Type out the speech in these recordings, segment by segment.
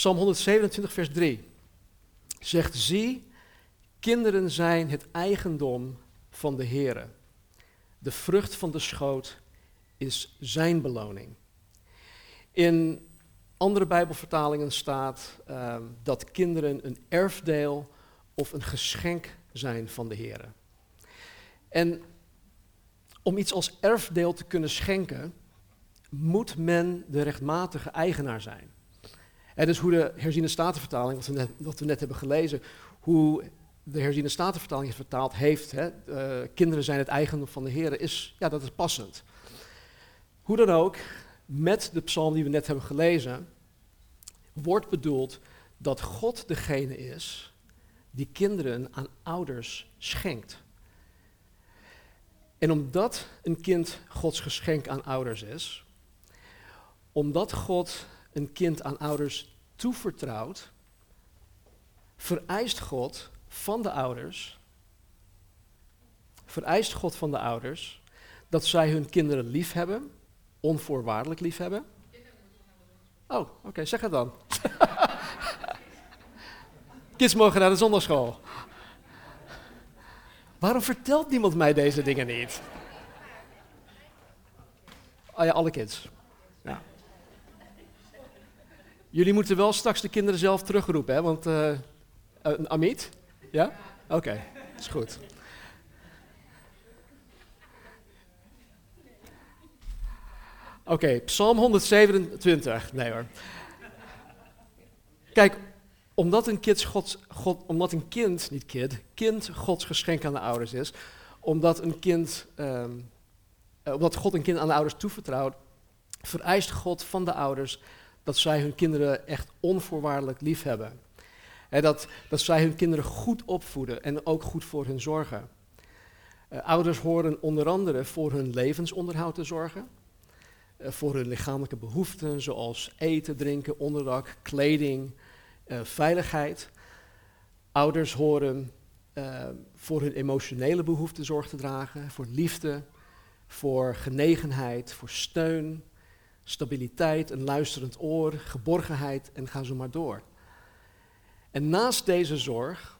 Psalm 127, vers 3 zegt: Zie, kinderen zijn het eigendom van de Heere. De vrucht van de schoot is zijn beloning. In andere Bijbelvertalingen staat ehm, dat kinderen een erfdeel of een geschenk zijn van de Heer. En om iets als erfdeel te kunnen schenken, moet men de rechtmatige eigenaar zijn. En dus hoe de herziene statenvertaling, wat we net, wat we net hebben gelezen, hoe de herziene statenvertaling het vertaald heeft, hè, uh, kinderen zijn het eigendom van de Heer, is, ja, dat is passend. Hoe dan ook, met de psalm die we net hebben gelezen, wordt bedoeld dat God degene is die kinderen aan ouders schenkt. En omdat een kind Gods geschenk aan ouders is, omdat God een kind aan ouders toevertrouwt, vereist God van de ouders, vereist God van de ouders dat zij hun kinderen lief hebben, onvoorwaardelijk lief hebben. Oh, oké, zeg het dan. Kids mogen naar de zondagschool. Waarom vertelt niemand mij deze dingen niet? Oh ja, alle kids. Jullie moeten wel straks de kinderen zelf terugroepen, hè? Want, uh, Amit? Ja? Oké, is goed. Oké, Psalm 127. Nee hoor. Kijk, omdat een, kind God, God, omdat een kind, niet kind, kind Gods geschenk aan de ouders is, omdat, een kind, um, omdat God een kind aan de ouders toevertrouwt, vereist God van de ouders dat zij hun kinderen echt onvoorwaardelijk lief hebben. dat, dat zij hun kinderen goed opvoeden en ook goed voor hun zorgen. Uh, ouders horen onder andere voor hun levensonderhoud te zorgen, uh, voor hun lichamelijke behoeften zoals eten, drinken, onderdak, kleding, uh, veiligheid. Ouders horen voor hun emotionele behoeften zorg te dragen, voor liefde, voor genegenheid, voor steun, stabiliteit, een luisterend oor, geborgenheid en ga zo maar door. En naast deze zorg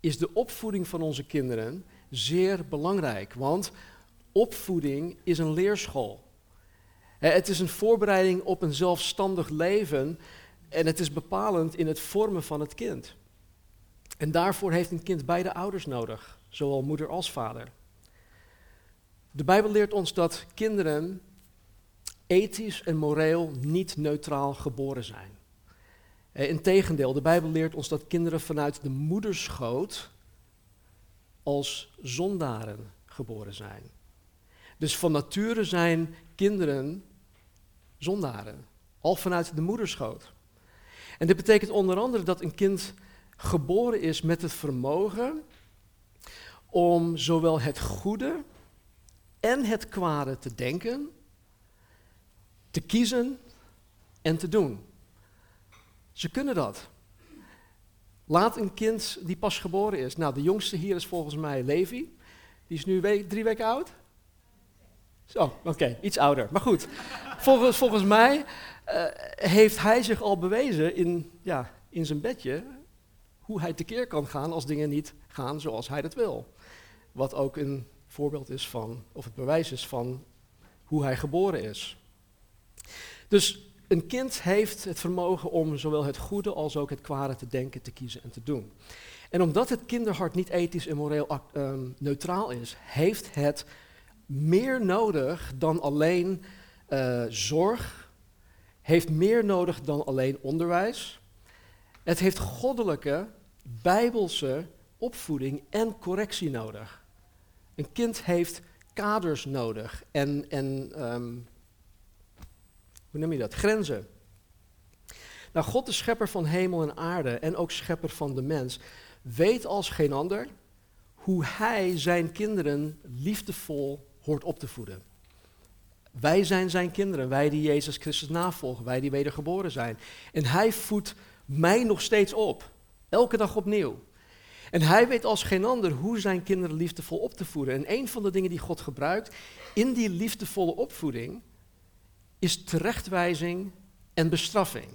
is de opvoeding van onze kinderen zeer belangrijk, want opvoeding is een leerschool. Het is een voorbereiding op een zelfstandig leven en het is bepalend in het vormen van het kind. En daarvoor heeft een kind beide ouders nodig, zowel moeder als vader. De Bijbel leert ons dat kinderen ethisch en moreel niet neutraal geboren zijn. Eh, integendeel, de Bijbel leert ons dat kinderen vanuit de moederschoot als zondaren geboren zijn. Dus van nature zijn kinderen zondaren, al vanuit de moederschoot. En dit betekent onder andere dat een kind geboren is met het vermogen om zowel het goede en het kwade te denken te kiezen en te doen. Ze kunnen dat. Laat een kind die pas geboren is. Nou, de jongste hier is volgens mij Levi. Die is nu drie weken oud. Zo, oké, iets ouder. Maar goed, volgens, volgens mij uh, heeft hij zich al bewezen in, ja, in zijn bedje hoe hij tekeer kan gaan als dingen niet gaan zoals hij dat wil. Wat ook een voorbeeld is van, of het bewijs is van hoe hij geboren is. Dus een kind heeft het vermogen om zowel het goede als ook het kwade te denken, te kiezen en te doen. En omdat het kinderhart niet ethisch en moreel um, neutraal is, heeft het meer nodig dan alleen uh, zorg, heeft meer nodig dan alleen onderwijs. Het heeft goddelijke, bijbelse opvoeding en correctie nodig. Een kind heeft kaders nodig en, en um, hoe noem je dat? Grenzen. Nou, God, de schepper van hemel en aarde en ook schepper van de mens, weet als geen ander hoe hij zijn kinderen liefdevol hoort op te voeden. Wij zijn zijn kinderen, wij die Jezus Christus navolgen, wij die wedergeboren zijn. En hij voedt mij nog steeds op, elke dag opnieuw. En hij weet als geen ander hoe zijn kinderen liefdevol op te voeden. En een van de dingen die God gebruikt in die liefdevolle opvoeding is terechtwijzing en bestraffing.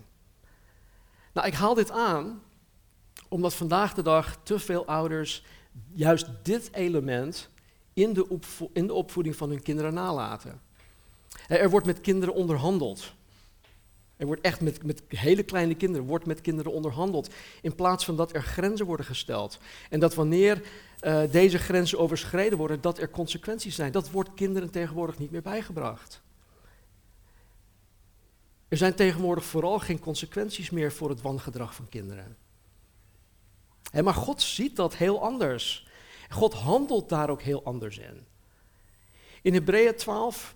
Nou, ik haal dit aan omdat vandaag de dag te veel ouders juist dit element in de, in de opvoeding van hun kinderen nalaten. Er wordt met kinderen onderhandeld. Er wordt echt met, met hele kleine kinderen, wordt met kinderen onderhandeld. In plaats van dat er grenzen worden gesteld. En dat wanneer uh, deze grenzen overschreden worden, dat er consequenties zijn. Dat wordt kinderen tegenwoordig niet meer bijgebracht. Er zijn tegenwoordig vooral geen consequenties meer voor het wangedrag van kinderen. maar God ziet dat heel anders. God handelt daar ook heel anders in. In Hebreeën 12,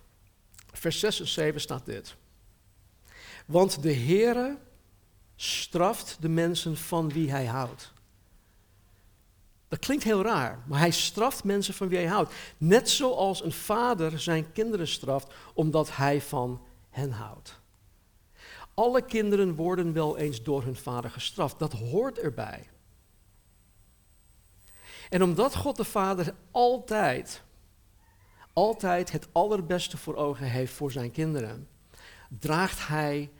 vers 6 en 7 staat dit. Want de Heere straft de mensen van wie hij houdt. Dat klinkt heel raar, maar hij straft mensen van wie hij houdt. Net zoals een vader zijn kinderen straft omdat hij van hen houdt. Alle kinderen worden wel eens door hun vader gestraft. Dat hoort erbij. En omdat God de Vader altijd, altijd het allerbeste voor ogen heeft voor zijn kinderen, draagt Hij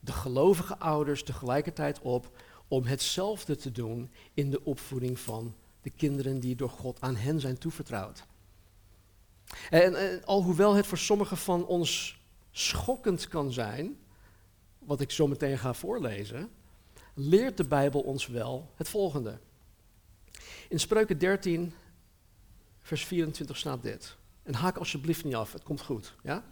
de gelovige ouders tegelijkertijd op om hetzelfde te doen in de opvoeding van de kinderen die door God aan hen zijn toevertrouwd. En, alhoewel het voor sommigen van ons schokkend kan zijn, wat ik zo meteen ga voorlezen, leert de Bijbel ons wel het volgende. In Spreuken 13, vers 24 staat dit. En haak alsjeblieft niet af, het komt goed. Ja?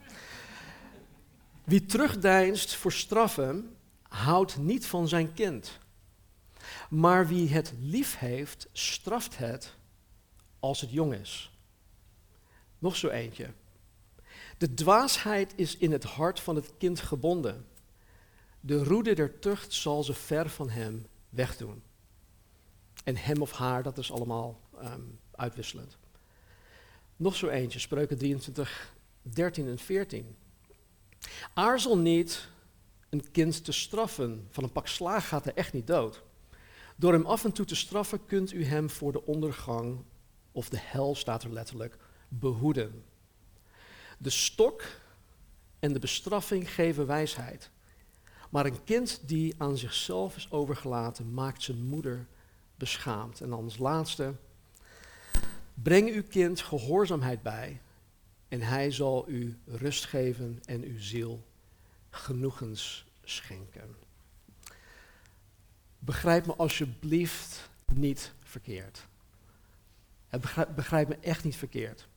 Wie terugdeinst voor straffen, houdt niet van zijn kind. Maar wie het lief heeft, straft het als het jong is. Nog zo eentje. De dwaasheid is in het hart van het kind gebonden. De roede der tucht zal ze ver van hem wegdoen. En hem of haar, dat is allemaal um, uitwisselend. Nog zo eentje, spreuken 23, 13 en 14. Aarzel niet een kind te straffen. Van een pak slaag gaat hij echt niet dood. Door hem af en toe te straffen kunt u hem voor de ondergang, of de hel staat er letterlijk, behoeden. De stok en de bestraffing geven wijsheid. Maar een kind die aan zichzelf is overgelaten, maakt zijn moeder beschaamd. En als laatste, breng uw kind gehoorzaamheid bij en hij zal u rust geven en uw ziel genoegens schenken. Begrijp me alsjeblieft niet verkeerd. Begrijp, begrijp me echt niet verkeerd.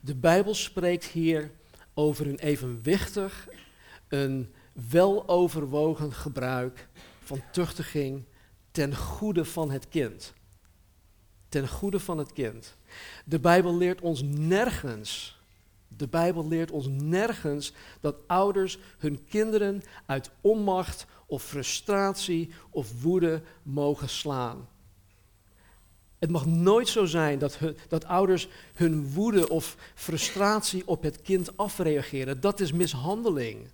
De Bijbel spreekt hier over een evenwichtig, een weloverwogen gebruik van tuchtiging ten goede van het kind. Ten goede van het kind. De Bijbel leert ons nergens, de Bijbel leert ons nergens dat ouders hun kinderen uit onmacht of frustratie of woede mogen slaan. Het mag nooit zo zijn dat, dat ouders hun woede of frustratie op het kind afreageren. Dat is mishandeling.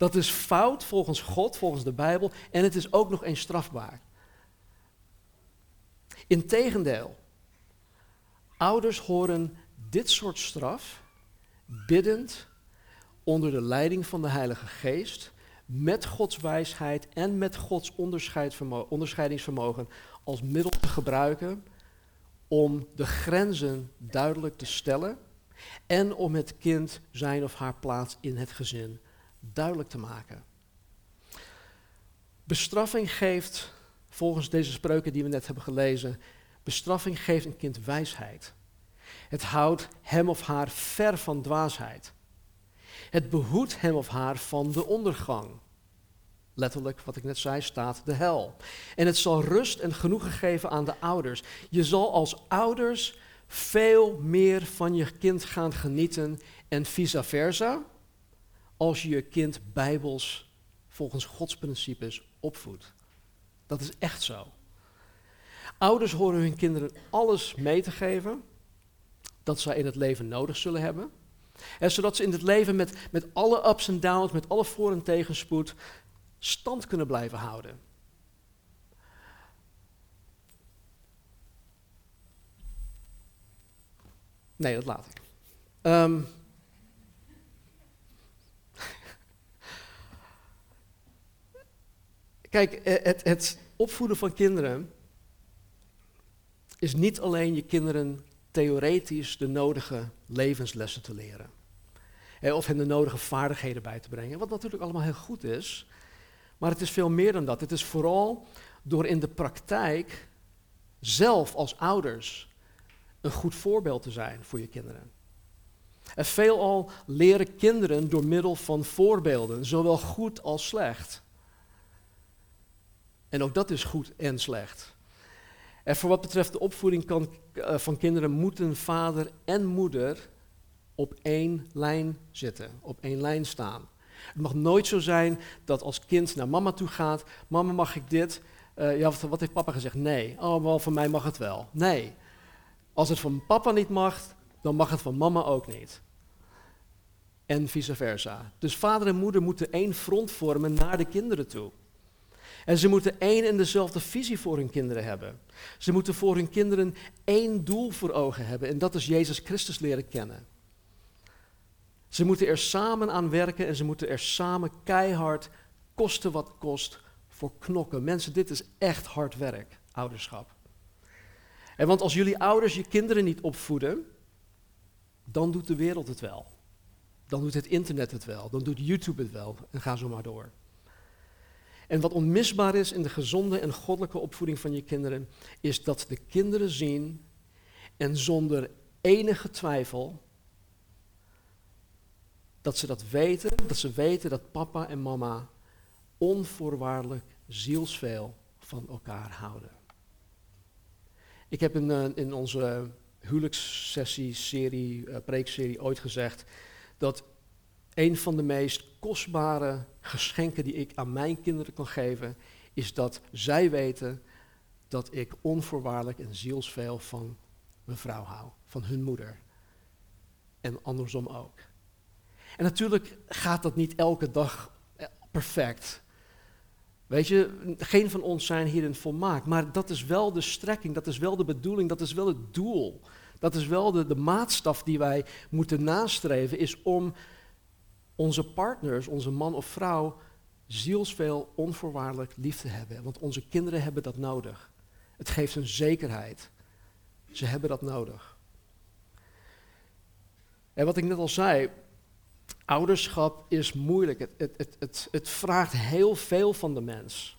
Dat is fout volgens God, volgens de Bijbel, en het is ook nog eens strafbaar. Integendeel, ouders horen dit soort straf biddend onder de leiding van de Heilige Geest, met Gods wijsheid en met Gods onderscheidingsvermogen als middel te gebruiken om de grenzen duidelijk te stellen en om het kind zijn of haar plaats in het gezin duidelijk te maken. Bestraffing geeft, volgens deze spreuken die we net hebben gelezen, bestraffing geeft een kind wijsheid. Het houdt hem of haar ver van dwaasheid. Het behoedt hem of haar van de ondergang. Letterlijk, wat ik net zei, staat de hel. En het zal rust en genoegen geven aan de ouders. Je zal als ouders veel meer van je kind gaan genieten en vice versa als je je kind bijbels volgens Gods principes opvoedt. Dat is echt zo. Ouders horen hun kinderen alles mee te geven dat zij in het leven nodig zullen hebben. En zodat ze in het leven met, met alle ups en downs, met alle voor- en tegenspoed, stand kunnen blijven houden. Nee, dat laat ik. Um, Kijk, eh, het, het opvoeden van kinderen is niet alleen je kinderen theoretisch de nodige levenslessen te leren. Of hen de nodige vaardigheden bij te brengen, wat natuurlijk allemaal heel goed is. Maar het is veel meer dan dat. Het is vooral door in de praktijk zelf als ouders een goed voorbeeld te zijn voor je kinderen. En veelal leren kinderen door middel van voorbeelden, zowel goed als slecht. En ook dat is goed en slecht. En voor wat betreft de opvoeding kan, uh, van kinderen moeten vader en moeder op één lijn zitten, op één lijn staan. Het mag nooit zo zijn dat als kind naar mama toe gaat, mama mag ik dit? Uh, ja, wat, wat, heeft papa gezegd? Nee. Oh, van mij mag het wel. Nee. Als het van papa niet mag, dan mag het van mama ook niet. En vice versa. Dus vader en moeder moeten één front vormen naar de kinderen toe. En ze moeten één en dezelfde visie voor hun kinderen hebben. Ze moeten voor hun kinderen één doel voor ogen hebben en dat is Jezus Christus leren kennen. Ze moeten er samen aan werken en ze moeten er samen keihard, kosten wat kost, voor knokken. Mensen, dit is echt hard werk, ouderschap. En want als jullie ouders je kinderen niet opvoeden, dan doet de wereld het wel. Dan doet het internet het wel, dan doet YouTube het wel en ga zo maar door. En wat onmisbaar is in de gezonde en goddelijke opvoeding van je kinderen, is dat de kinderen zien en zonder enige twijfel dat ze dat weten, dat ze weten dat papa en mama onvoorwaardelijk zielsveel van elkaar houden. Ik heb in, uh, in onze huwelijkssessie, serie, uh, preekserie ooit gezegd dat een van de meest kostbare geschenken die ik aan mijn kinderen kan geven, is dat zij weten dat ik onvoorwaardelijk en zielsveel van mijn vrouw hou, van hun moeder. En andersom ook. En natuurlijk gaat dat niet elke dag eh, perfect. Weet je, geen van ons zijn hierin volmaakt, maar dat is wel de strekking, dat is wel de bedoeling, dat is wel het doel. Dat is wel de, de maatstaf die wij moeten nastreven, is om onze partners, onze man of vrouw, zielsveel onvoorwaardelijk lief te hebben. Want onze kinderen hebben dat nodig. Het geeft een zekerheid. Ze hebben dat nodig. En wat ik net al zei, ouderschap is moeilijk. Het, het, het, het vraagt heel veel van de mens.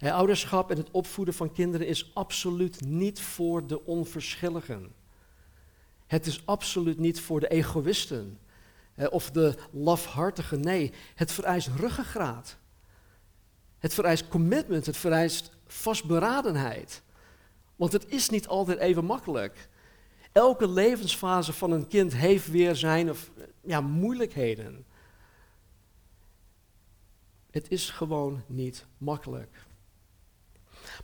ouderschap en het opvoeden van kinderen is absoluut niet voor de onverschilligen. Het is absoluut niet voor de egoïsten of de lafhartige. Nee, het vereist ruggengraat. Het vereist commitment, het vereist vastberadenheid. Want het is niet altijd even makkelijk. Elke levensfase van een kind heeft weer zijn of, ja, moeilijkheden. Het is gewoon niet makkelijk.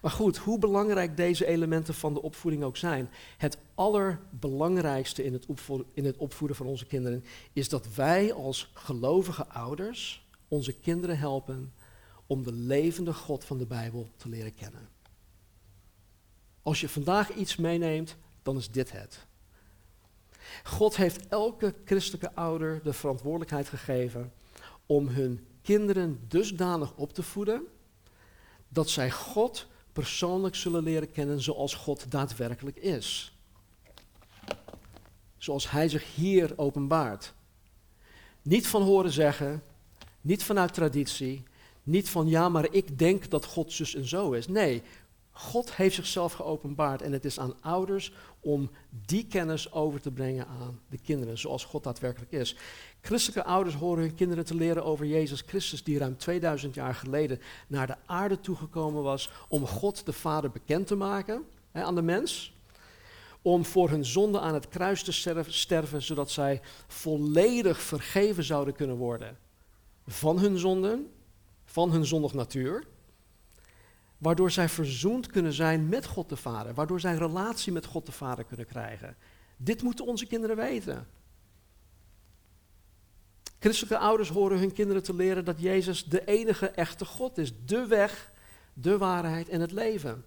Maar goed, hoe belangrijk deze elementen van de opvoeding ook zijn, het allerbelangrijkste in het, in het opvoeden van onze kinderen is dat wij als gelovige ouders onze kinderen helpen om de levende God van de Bijbel te leren kennen. Als je vandaag iets meeneemt, dan is dit het. God heeft elke christelijke ouder de verantwoordelijkheid gegeven om hun kinderen dusdanig op te voeden dat zij God persoonlijk zullen leren kennen zoals God daadwerkelijk is. Zoals Hij zich hier openbaart. Niet van horen zeggen, niet vanuit traditie, niet van ja, maar ik denk dat God zus en zo is. Nee, God heeft zichzelf geopenbaard en het is aan ouders om die kennis over te brengen aan de kinderen, zoals God daadwerkelijk is. Christelijke ouders horen hun kinderen te leren over Jezus Christus, die ruim 2000 jaar geleden naar de aarde toegekomen was om God de Vader bekend te maken hè, aan de mens. Om voor hun zonde aan het kruis te sterven, zodat zij volledig vergeven zouden kunnen worden van hun zonden, van hun zondig natuur waardoor zij verzoend kunnen zijn met God de Vader, waardoor zij een relatie met God de Vader kunnen krijgen. Dit moeten onze kinderen weten. Christelijke ouders horen hun kinderen te leren dat Jezus de enige echte God is, de weg, de waarheid en het leven.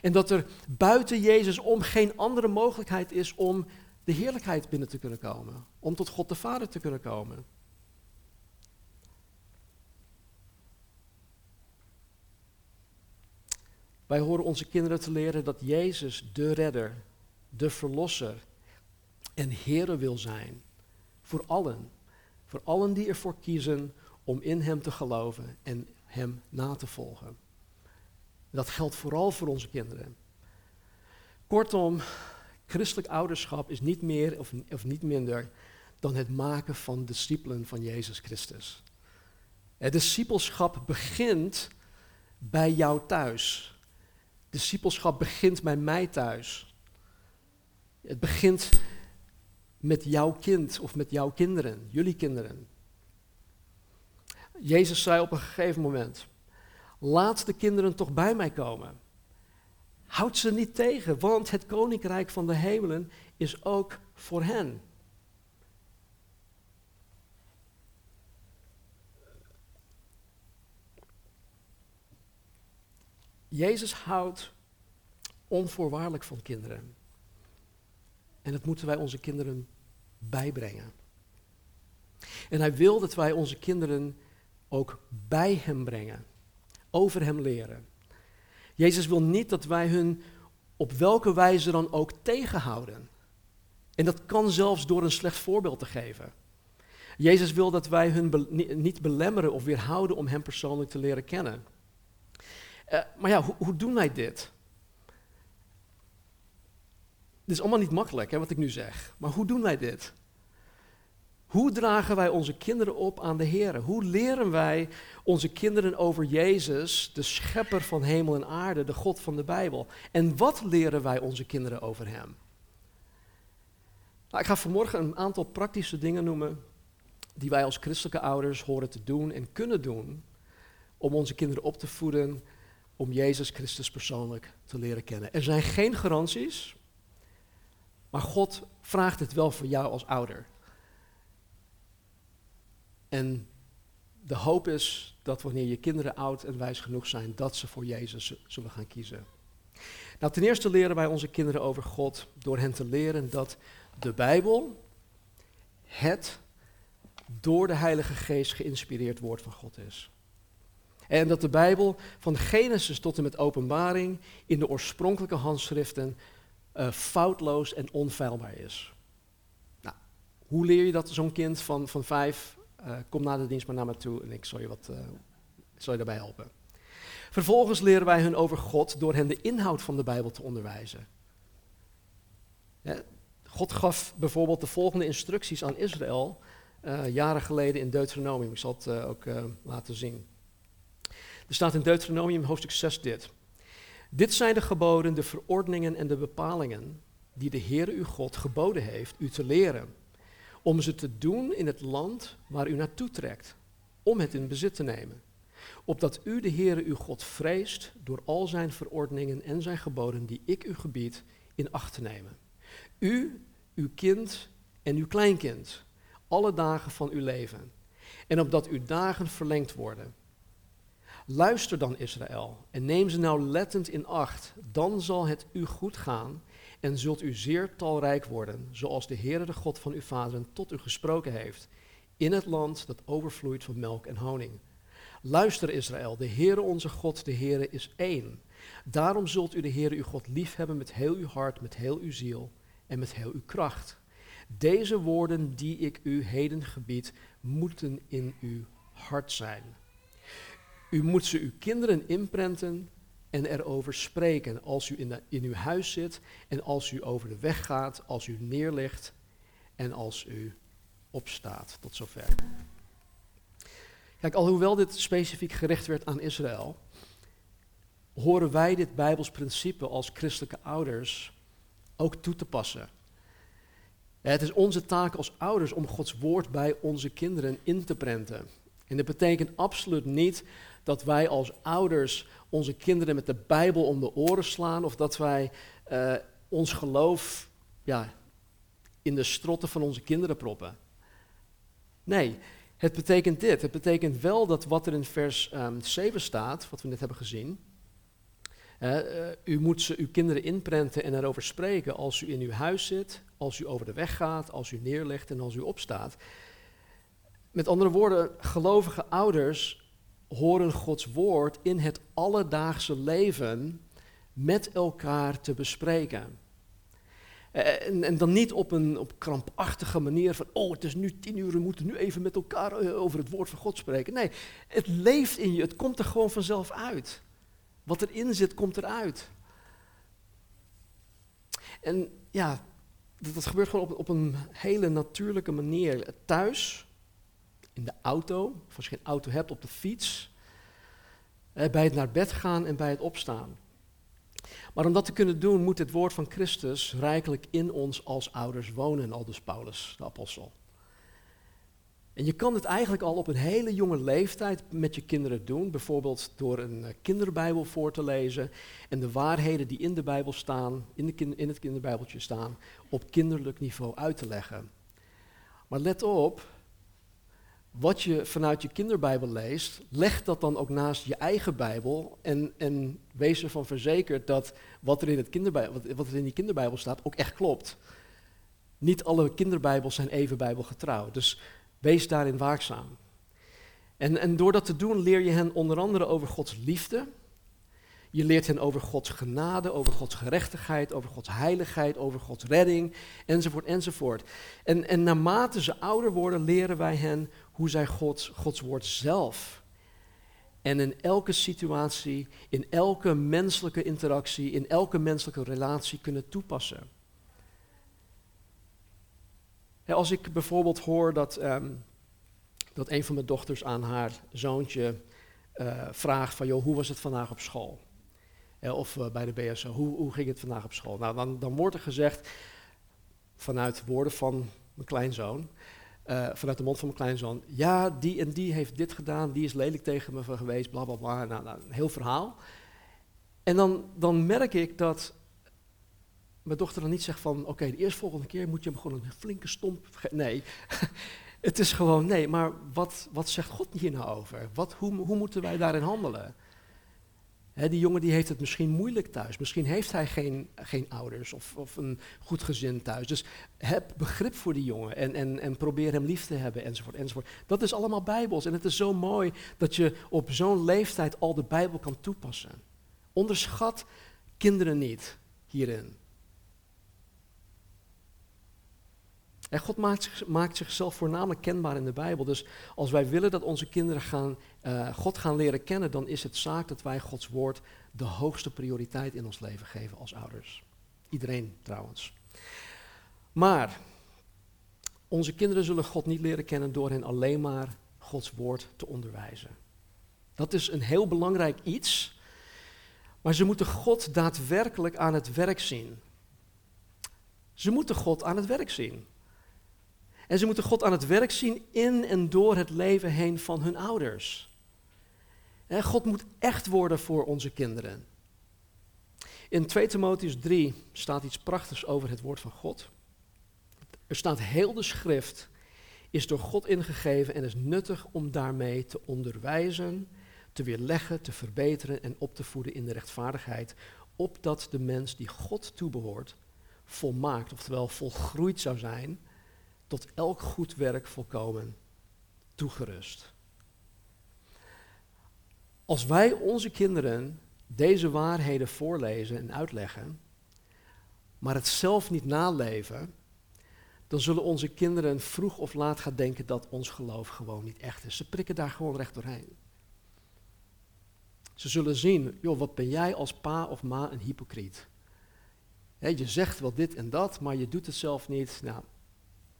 En dat er buiten Jezus om geen andere mogelijkheid is om de heerlijkheid binnen te kunnen komen, om tot God de Vader te kunnen komen. Wij horen onze kinderen te leren dat Jezus de redder, de verlosser en Heere wil zijn. Voor allen. Voor allen die ervoor kiezen om in Hem te geloven en Hem na te volgen. Dat geldt vooral voor onze kinderen. Kortom, christelijk ouderschap is niet meer of, of niet minder dan het maken van discipelen van Jezus Christus. Het discipelschap begint bij jou thuis. Discipelschap begint bij mij thuis. Het begint met jouw kind of met jouw kinderen, jullie kinderen. Jezus zei op een gegeven moment: Laat de kinderen toch bij mij komen. Houd ze niet tegen, want het koninkrijk van de hemelen is ook voor hen. Jezus houdt onvoorwaardelijk van kinderen. En dat moeten wij onze kinderen bijbrengen. En hij wil dat wij onze kinderen ook bij hem brengen, over hem leren. Jezus wil niet dat wij hun op welke wijze dan ook tegenhouden. En dat kan zelfs door een slecht voorbeeld te geven. Jezus wil dat wij hun niet belemmeren of weerhouden om hem persoonlijk te leren kennen. Uh, maar ja, hoe doen wij dit? Dit is allemaal niet makkelijk, hè, wat ik nu zeg. Maar hoe doen wij dit? Hoe dragen wij onze kinderen op aan de Heer? Hoe leren wij onze kinderen over Jezus, de schepper van hemel en aarde, de God van de Bijbel? En wat leren wij onze kinderen over Hem? Nou, ik ga vanmorgen een aantal praktische dingen noemen die wij als christelijke ouders horen te doen en kunnen doen om onze kinderen op te voeden om Jezus Christus persoonlijk te leren kennen. Er zijn geen garanties, maar God vraagt het wel voor jou als ouder. En de hoop is dat wanneer je kinderen oud en wijs genoeg zijn, dat ze voor Jezus zullen gaan kiezen. Nou, ten eerste leren wij onze kinderen over God door hen te leren dat de Bijbel het door de Heilige Geest geïnspireerd woord van God is. En dat de Bijbel van Genesis tot en met Openbaring in de oorspronkelijke handschriften uh, foutloos en onfeilbaar is. Nou, hoe leer je dat zo'n kind van, van vijf? Uh, kom na de dienst maar naar me toe en ik zal je, wat, uh, zal je daarbij helpen. Vervolgens leren wij hun over God door hen de inhoud van de Bijbel te onderwijzen. Ja, God gaf bijvoorbeeld de volgende instructies aan Israël jaren geleden in Deuteronomium. Ik zal het ook laten zien. Er staat in Deuteronomium hoofdstuk 6 dit. Dit zijn de geboden, de verordeningen en de bepalingen die de Heere uw God geboden heeft u te leren, om ze te doen in het land waar u naartoe trekt, om het in bezit te nemen. Opdat u de Heere uw God vreest door al zijn verordeningen en zijn geboden die ik u gebied in acht te nemen. U, uw kind en uw kleinkind, alle dagen van uw leven. En opdat uw dagen verlengd worden Luister dan Israël en neem ze nou lettend in acht, dan zal het u goed gaan en zult u zeer talrijk worden, zoals de Heere de God van uw vaderen tot u gesproken heeft, in het land dat overvloeit van melk en honing. Luister Israël, de Heere onze God, de Heere is één. Daarom zult u de Heere uw God liefhebben met heel uw hart, met heel uw ziel en met heel uw kracht. Deze woorden die ik u heden gebied, moeten in uw hart zijn. U moet ze uw kinderen inprenten en erover spreken als u in, de, in uw huis zit en als u over de weg gaat, als u neerlegt en als u opstaat. Tot zover. Kijk, alhoewel dit specifiek gericht werd aan Israël, horen wij dit Bijbels principe als christelijke ouders ook toe te passen. Het is onze taak als ouders om Gods woord bij onze kinderen in te prenten. En dat betekent absoluut niet dat wij als ouders onze kinderen met de Bijbel om de oren slaan of dat wij uh, ons geloof ja, in de strotten van onze kinderen proppen. Nee, het betekent dit. Het betekent wel dat wat er in vers um, ehm, 7 staat, wat we net hebben gezien. Uh, u moet ze uw kinderen inprenten en erover spreken als u in uw huis zit, als u over de weg gaat, als u neerlegt en als u opstaat. Met andere woorden, gelovige ouders horen Gods woord in het alledaagse leven met elkaar te bespreken. Eh, en, en, dan niet op een op krampachtige manier van, oh het is nu tien uur, we moeten nu even met elkaar eh, over het woord van God spreken. Nee, het leeft in je, het komt er gewoon vanzelf uit. Wat erin zit, komt eruit. En ja, dat, dat gebeurt gewoon op, op een hele natuurlijke manier. Thuis, in de auto, of als je geen auto hebt, op de fiets, eh, bij het naar bed gaan en bij het opstaan. Maar om dat te kunnen doen, moet het woord van Christus rijkelijk in ons als ouders wonen, aldus Paulus, de apostel. En je kan het eigenlijk al op een hele jonge leeftijd met je kinderen doen, bijvoorbeeld door een eh, kinderbijbel voor te lezen en de waarheden die in de Bijbel staan, in, de in het kinderbijbeltje staan, op kinderlijk niveau uit te leggen. Maar let op, wat je vanuit je kinderbijbel leest, leg dat dan ook naast je eigen bijbel en, en wees ervan verzekerd dat wat er, in het kinderbijbel, wat er in die kinderbijbel staat ook echt klopt. Niet alle kinderbijbels zijn even bijbelgetrouw, dus wees daarin waakzaam. En, en door dat te doen leer je hen onder andere over Gods liefde, je leert hen over Gods genade, over Gods gerechtigheid, over Gods heiligheid, over Gods redding, enzovoort, enzovoort. En, en naarmate ze ouder worden, leren wij hen hoe zij Gods, Gods woord zelf en in elke situatie, in elke menselijke interactie, in elke menselijke relatie kunnen toepassen. Als ik bijvoorbeeld hoor dat, um, dat een van mijn dochters aan haar zoontje uh, vraagt van, joh, hoe was het vandaag op school? Of uh, bij de BSO, hoe, hoe, ging het vandaag op school? Nou, dan, dan wordt er gezegd, vanuit woorden van mijn kleinzoon, uh, vanuit de mond van mijn kleinzoon, ja, die en die heeft dit gedaan, die is lelijk tegen me geweest, bla bla bla, nou, nou, een heel verhaal. En dan, dan merk ik dat mijn dochter dan niet zegt van, oké, okay, de eerstvolgende keer moet je hem gewoon een flinke stomp... Nee, het is gewoon, nee, maar wat, wat zegt God hier nou over? Wat, hoe, hoe moeten wij daarin handelen? Die jongen die heeft het misschien moeilijk thuis. Misschien heeft hij geen, geen ouders of, of een goed gezin thuis. Dus heb begrip voor die jongen en, en, en probeer hem lief te hebben enzovoort, enzovoort. Dat is allemaal bijbels en het is zo mooi dat je op zo'n leeftijd al de Bijbel kan toepassen. Onderschat kinderen niet hierin. En God maakt, maakt, zichzelf voornamelijk kenbaar in de Bijbel. Dus als wij willen dat onze kinderen gaan, uh, God gaan leren kennen, dan is het zaak dat wij Gods woord de hoogste prioriteit in ons leven geven als ouders. Iedereen trouwens. Maar onze kinderen zullen God niet leren kennen door hen alleen maar Gods woord te onderwijzen. Dat is een heel belangrijk iets, maar ze moeten God daadwerkelijk aan het werk zien. Ze moeten God aan het werk zien. En ze moeten God aan het werk zien in en door het leven heen van hun ouders. God moet echt worden voor onze kinderen. In 2 Timotheus 3 staat iets prachtigs over het woord van God. Er staat heel de schrift is door God ingegeven en is nuttig om daarmee te onderwijzen, te weerleggen, te verbeteren en op te voeden in de rechtvaardigheid, opdat de mens die God toebehoort volmaakt, oftewel volgroeid zou zijn tot elk goed werk volkomen toegerust. Als wij onze kinderen deze waarheden voorlezen en uitleggen, maar het zelf niet naleven, dan zullen onze kinderen vroeg of laat gaan denken dat ons geloof gewoon niet echt is. Ze prikken daar gewoon recht doorheen. Ze zullen zien, joh, wat ben jij als pa of ma een hypocriet? je zegt wel dit en dat, maar je doet het zelf niet. Nou,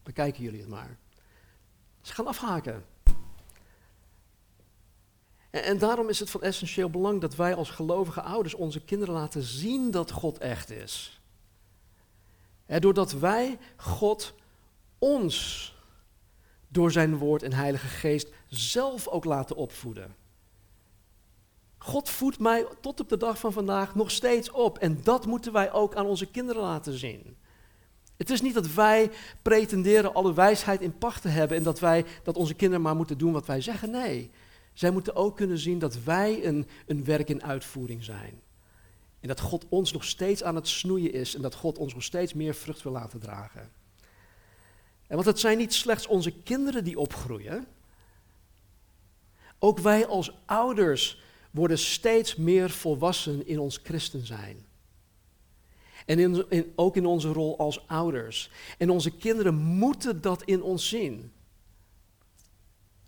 Bekijken jullie het maar. Ze gaan afhaken. En, daarom is het van essentieel belang dat wij als gelovige ouders onze kinderen laten zien dat God echt is. doordat wij God ons door zijn woord en heilige geest zelf ook laten opvoeden. God voedt mij tot op de dag van vandaag nog steeds op en dat moeten wij ook aan onze kinderen laten zien. Het is niet dat wij pretenderen alle wijsheid in pacht te hebben en dat, wij, dat onze kinderen maar moeten doen wat wij zeggen. Nee, zij moeten ook kunnen zien dat wij een, een werk in uitvoering zijn. En dat God ons nog steeds aan het snoeien is en dat God ons nog steeds meer vrucht wil laten dragen. En want het zijn niet slechts onze kinderen die opgroeien. Ook wij als ouders worden steeds meer volwassen in ons christen zijn. En in, ook in onze rol als ouders. En onze kinderen moeten dat in ons zien.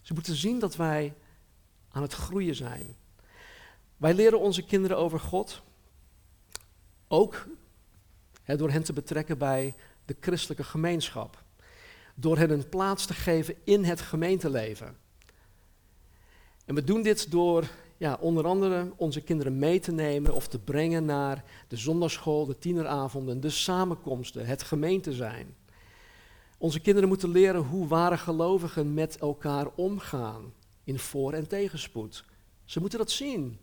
Ze moeten zien dat wij aan het groeien zijn. Wij leren onze kinderen over God. Ook hè, door hen te betrekken bij de christelijke gemeenschap. Door hen een plaats te geven in het gemeenteleven. En we doen dit door onder andere onze kinderen mee te nemen of te brengen naar de zondagschool, de tieneravonden, de samenkomsten, het gemeente zijn. Onze kinderen moeten leren hoe ware gelovigen met elkaar omgaan in voor- en tegenspoed. Ze moeten dat zien.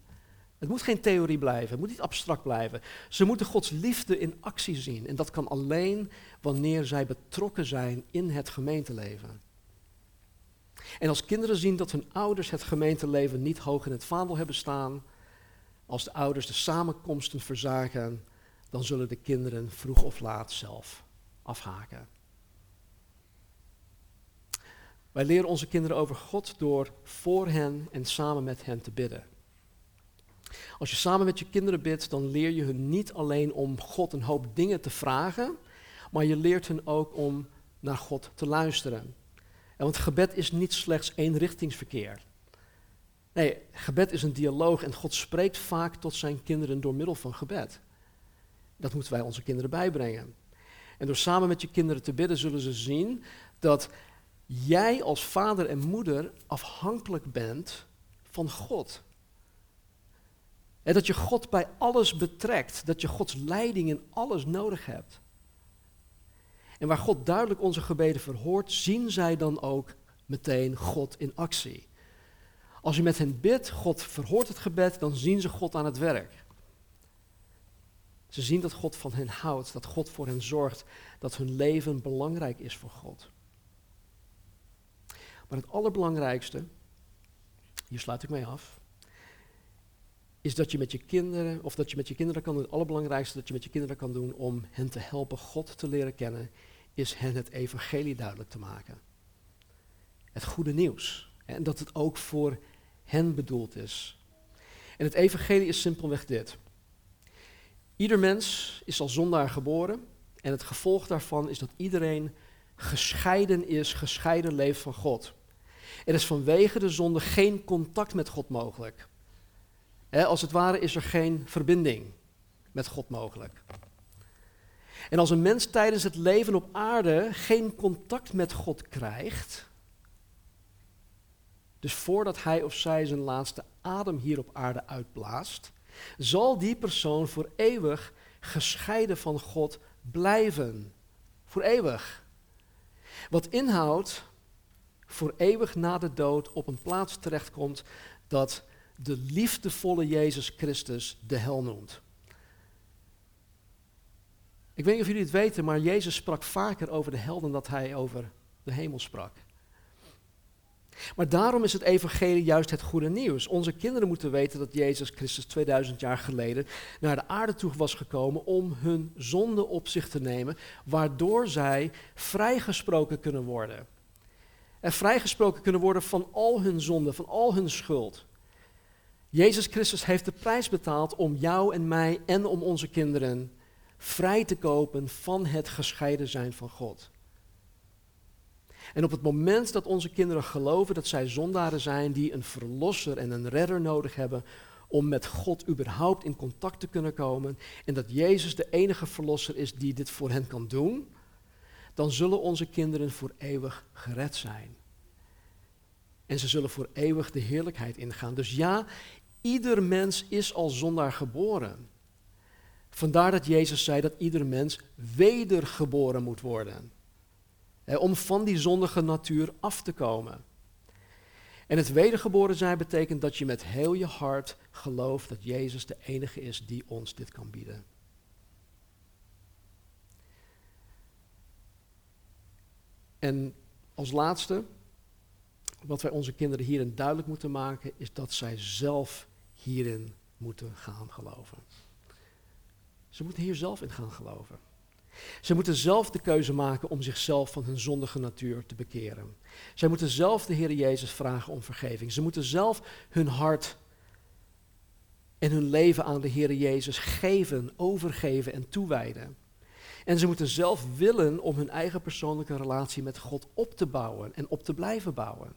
Het moet geen theorie blijven, het moet niet abstract blijven. Ze moeten Gods liefde in actie zien. En dat kan alleen wanneer zij betrokken zijn in het gemeenteleven. En als kinderen zien dat hun ouders het gemeenteleven niet hoog in het vaandel hebben staan, als de ouders de samenkomsten verzaken, dan zullen de kinderen vroeg of laat zelf afhaken. Wij leren onze kinderen over God door voor hen en samen met hen te bidden. Als je samen met je kinderen bidt, dan leer je hun niet alleen om God een hoop dingen te vragen, maar je leert hen ook om naar God te luisteren. Want gebed is niet slechts eenrichtingsverkeer. Nee, gebed is een dialoog en God spreekt vaak tot zijn kinderen door middel van gebed. Dat moeten wij onze kinderen bijbrengen. En door samen met je kinderen te bidden zullen ze zien dat jij als vader en moeder afhankelijk bent van God. En dat je God bij alles betrekt, dat je Gods leiding in alles nodig hebt. En waar God duidelijk onze gebeden verhoort, zien zij dan ook meteen God in actie. Als je met hen bidt, God verhoort het gebed, dan zien ze God aan het werk. Ze zien dat God van hen houdt, dat God voor hen zorgt, dat hun leven belangrijk is voor God. Maar het allerbelangrijkste, hier sluit ik mee af, is dat je met je kinderen, of dat je met je kinderen kan doen, het allerbelangrijkste dat je met je kinderen kan doen om hen te helpen God te leren kennen, is hen het evangelie duidelijk te maken. Het goede nieuws. En dat het ook voor hen bedoeld is. En het evangelie is simpelweg dit. Ieder mens is als zondaar geboren en het gevolg daarvan is dat iedereen gescheiden is, gescheiden leeft van God. Er is vanwege de zonde geen contact met God mogelijk. als het ware is er geen verbinding met God mogelijk. En als een mens tijdens het leven op aarde geen contact met God krijgt, dus voordat hij of zij zijn laatste adem hier op aarde uitblaast, zal die persoon voor eeuwig gescheiden van God blijven. Voor eeuwig. Wat inhoudt voor eeuwig na de dood op een plaats terechtkomt dat de liefdevolle Jezus Christus de hel noemt. Ik weet niet of jullie het weten, maar Jezus sprak vaker over de hel dan dat hij over de hemel sprak. Maar daarom is het evangelie juist het goede nieuws. Onze kinderen moeten weten dat Jezus Christus 2000 jaar geleden naar de aarde toe was gekomen om hun zonde op zich te nemen, waardoor zij vrijgesproken kunnen worden. En vrijgesproken kunnen worden van al hun zonde, van al hun schuld. Jezus Christus heeft de prijs betaald om jou en mij en om onze kinderen vrij te kopen van het gescheiden zijn van God. En op het moment dat onze kinderen geloven dat zij zondaren zijn die een verlosser en een redder nodig hebben om met God überhaupt in contact te kunnen komen en dat Jezus de enige verlosser is die dit voor hen kan doen, dan zullen onze kinderen voor eeuwig gered zijn. En ze zullen voor eeuwig de heerlijkheid ingaan. Dus ja, ieder mens is al zondaar geboren. Vandaar dat Jezus zei dat ieder mens wedergeboren moet worden. om van die zondige natuur af te komen. En het wedergeboren zijn betekent dat je met heel je hart gelooft dat Jezus de enige is die ons dit kan bieden. En als laatste, wat wij onze kinderen hierin duidelijk moeten maken, is dat zij zelf hierin moeten gaan geloven. Ze moeten hier zelf in gaan geloven. Ze moeten zelf de keuze maken om zichzelf van hun zondige natuur te bekeren. Zij moeten zelf de Heer Jezus vragen om vergeving. Ze moeten zelf hun hart en hun leven aan de Heer Jezus geven, overgeven en toewijden. En ze moeten zelf willen om hun eigen persoonlijke relatie met God op te bouwen en op te blijven bouwen.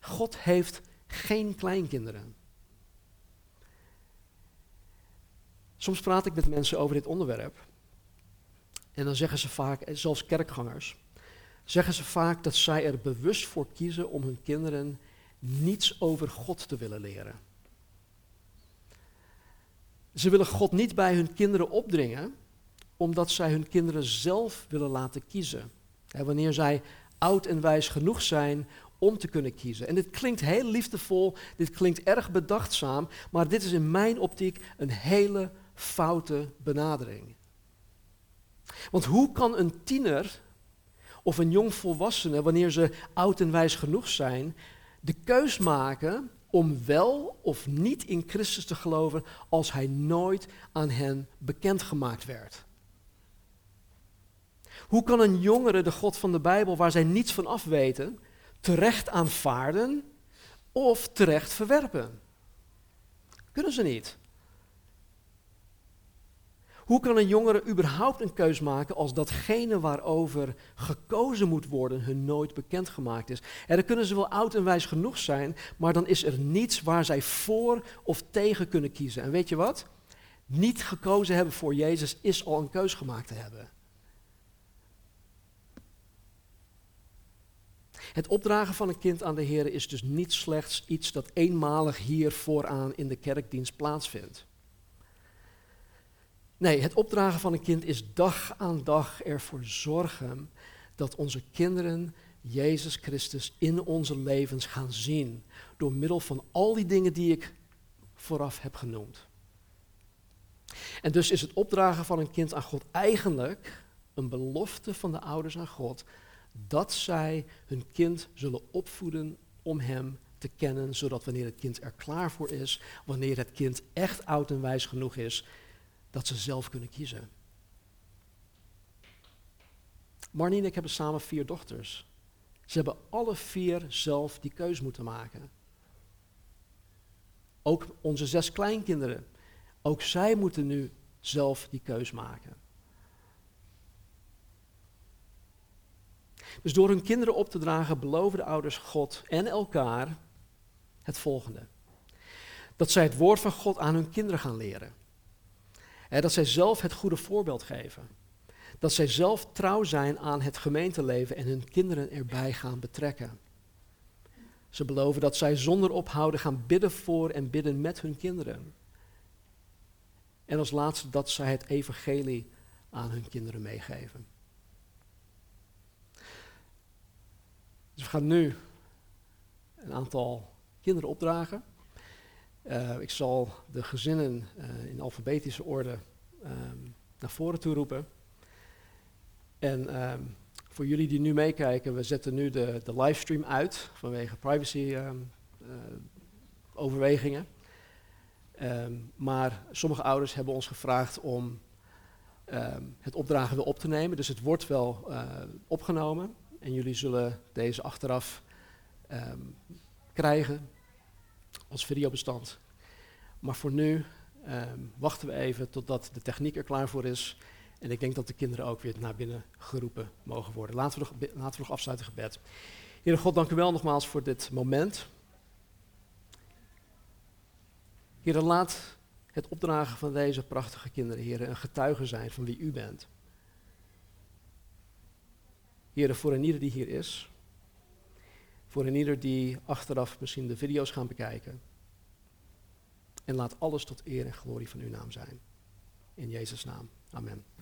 God heeft geen kleinkinderen. Soms praat ik met mensen over dit onderwerp. En dan zeggen ze vaak, zelfs kerkgangers, zeggen ze vaak dat zij er bewust voor kiezen om hun kinderen niets over God te willen leren. Ze willen God niet bij hun kinderen opdringen, omdat zij hun kinderen zelf willen laten kiezen. wanneer zij oud en wijs genoeg zijn om te kunnen kiezen. En dit klinkt heel liefdevol, dit klinkt erg bedachtzaam, maar dit is in mijn optiek een hele foute benadering. Want hoe kan een tiener of een jong volwassene, wanneer ze oud en wijs genoeg zijn, de keus maken om wel of niet in Christus te geloven als hij nooit aan hen bekendgemaakt werd? Hoe kan een jongere de God van de Bijbel, waar zij niets van af weten, terecht aanvaarden of terecht verwerpen? Kunnen ze niet. Hoe kan een jongere überhaupt een keus maken als datgene waarover gekozen moet worden hun nooit bekendgemaakt is? En dan kunnen ze wel oud en wijs genoeg zijn, maar dan is er niets waar zij voor of tegen kunnen kiezen. En weet je wat? Niet gekozen hebben voor Jezus is al een keus gemaakt te hebben. Het opdragen van een kind aan de Heer is dus niet slechts iets dat eenmalig hier vooraan in de kerkdienst plaatsvindt. Nee, het opdragen van een kind is dag aan dag ervoor zorgen dat onze kinderen Jezus Christus in onze levens gaan zien. Door middel van al die dingen die ik vooraf heb genoemd. En dus is het opdragen van een kind aan God eigenlijk een belofte van de ouders aan God dat zij hun kind zullen opvoeden om Hem te kennen, zodat wanneer het kind er klaar voor is, wanneer het kind echt oud en wijs genoeg is, dat ze zelf kunnen kiezen. Marnie en ik hebben samen vier dochters. Ze hebben alle vier zelf die keus moeten maken. Ook onze zes kleinkinderen. Ook zij moeten nu zelf die keus maken. Dus door hun kinderen op te dragen, beloven de ouders God en elkaar het volgende: dat zij het woord van God aan hun kinderen gaan leren dat zij zelf het goede voorbeeld geven. Dat zij zelf trouw zijn aan het gemeenteleven en hun kinderen erbij gaan betrekken. Ze beloven dat zij zonder ophouden gaan bidden voor en bidden met hun kinderen. En als laatste dat zij het evangelie aan hun kinderen meegeven. Dus we gaan nu een aantal kinderen opdragen. Uh, ik zal de gezinnen uh, in alfabetische orde um, naar voren toe roepen. En um, voor jullie die nu meekijken, we zetten nu de, de livestream uit vanwege privacy um, uh, overwegingen. maar sommige ouders hebben ons gevraagd om het opdragen weer op te nemen. Dus het wordt wel opgenomen en jullie zullen deze achteraf krijgen als videobestand. Maar voor nu um, wachten we even totdat de techniek er klaar voor is. En ik denk dat de kinderen ook weer naar binnen geroepen mogen worden. Laten we nog, laten we nog afsluiten gebed. Heere God, dank u wel nogmaals voor dit moment. Heer, laat het opdragen van deze prachtige kinderen, Heer, een getuige zijn van wie u bent. Heer, voor een ieder die hier is, voor een ieder die achteraf misschien de video's gaan bekijken. En laat alles tot eer en glorie van uw naam zijn. In Jezus' naam. Amen.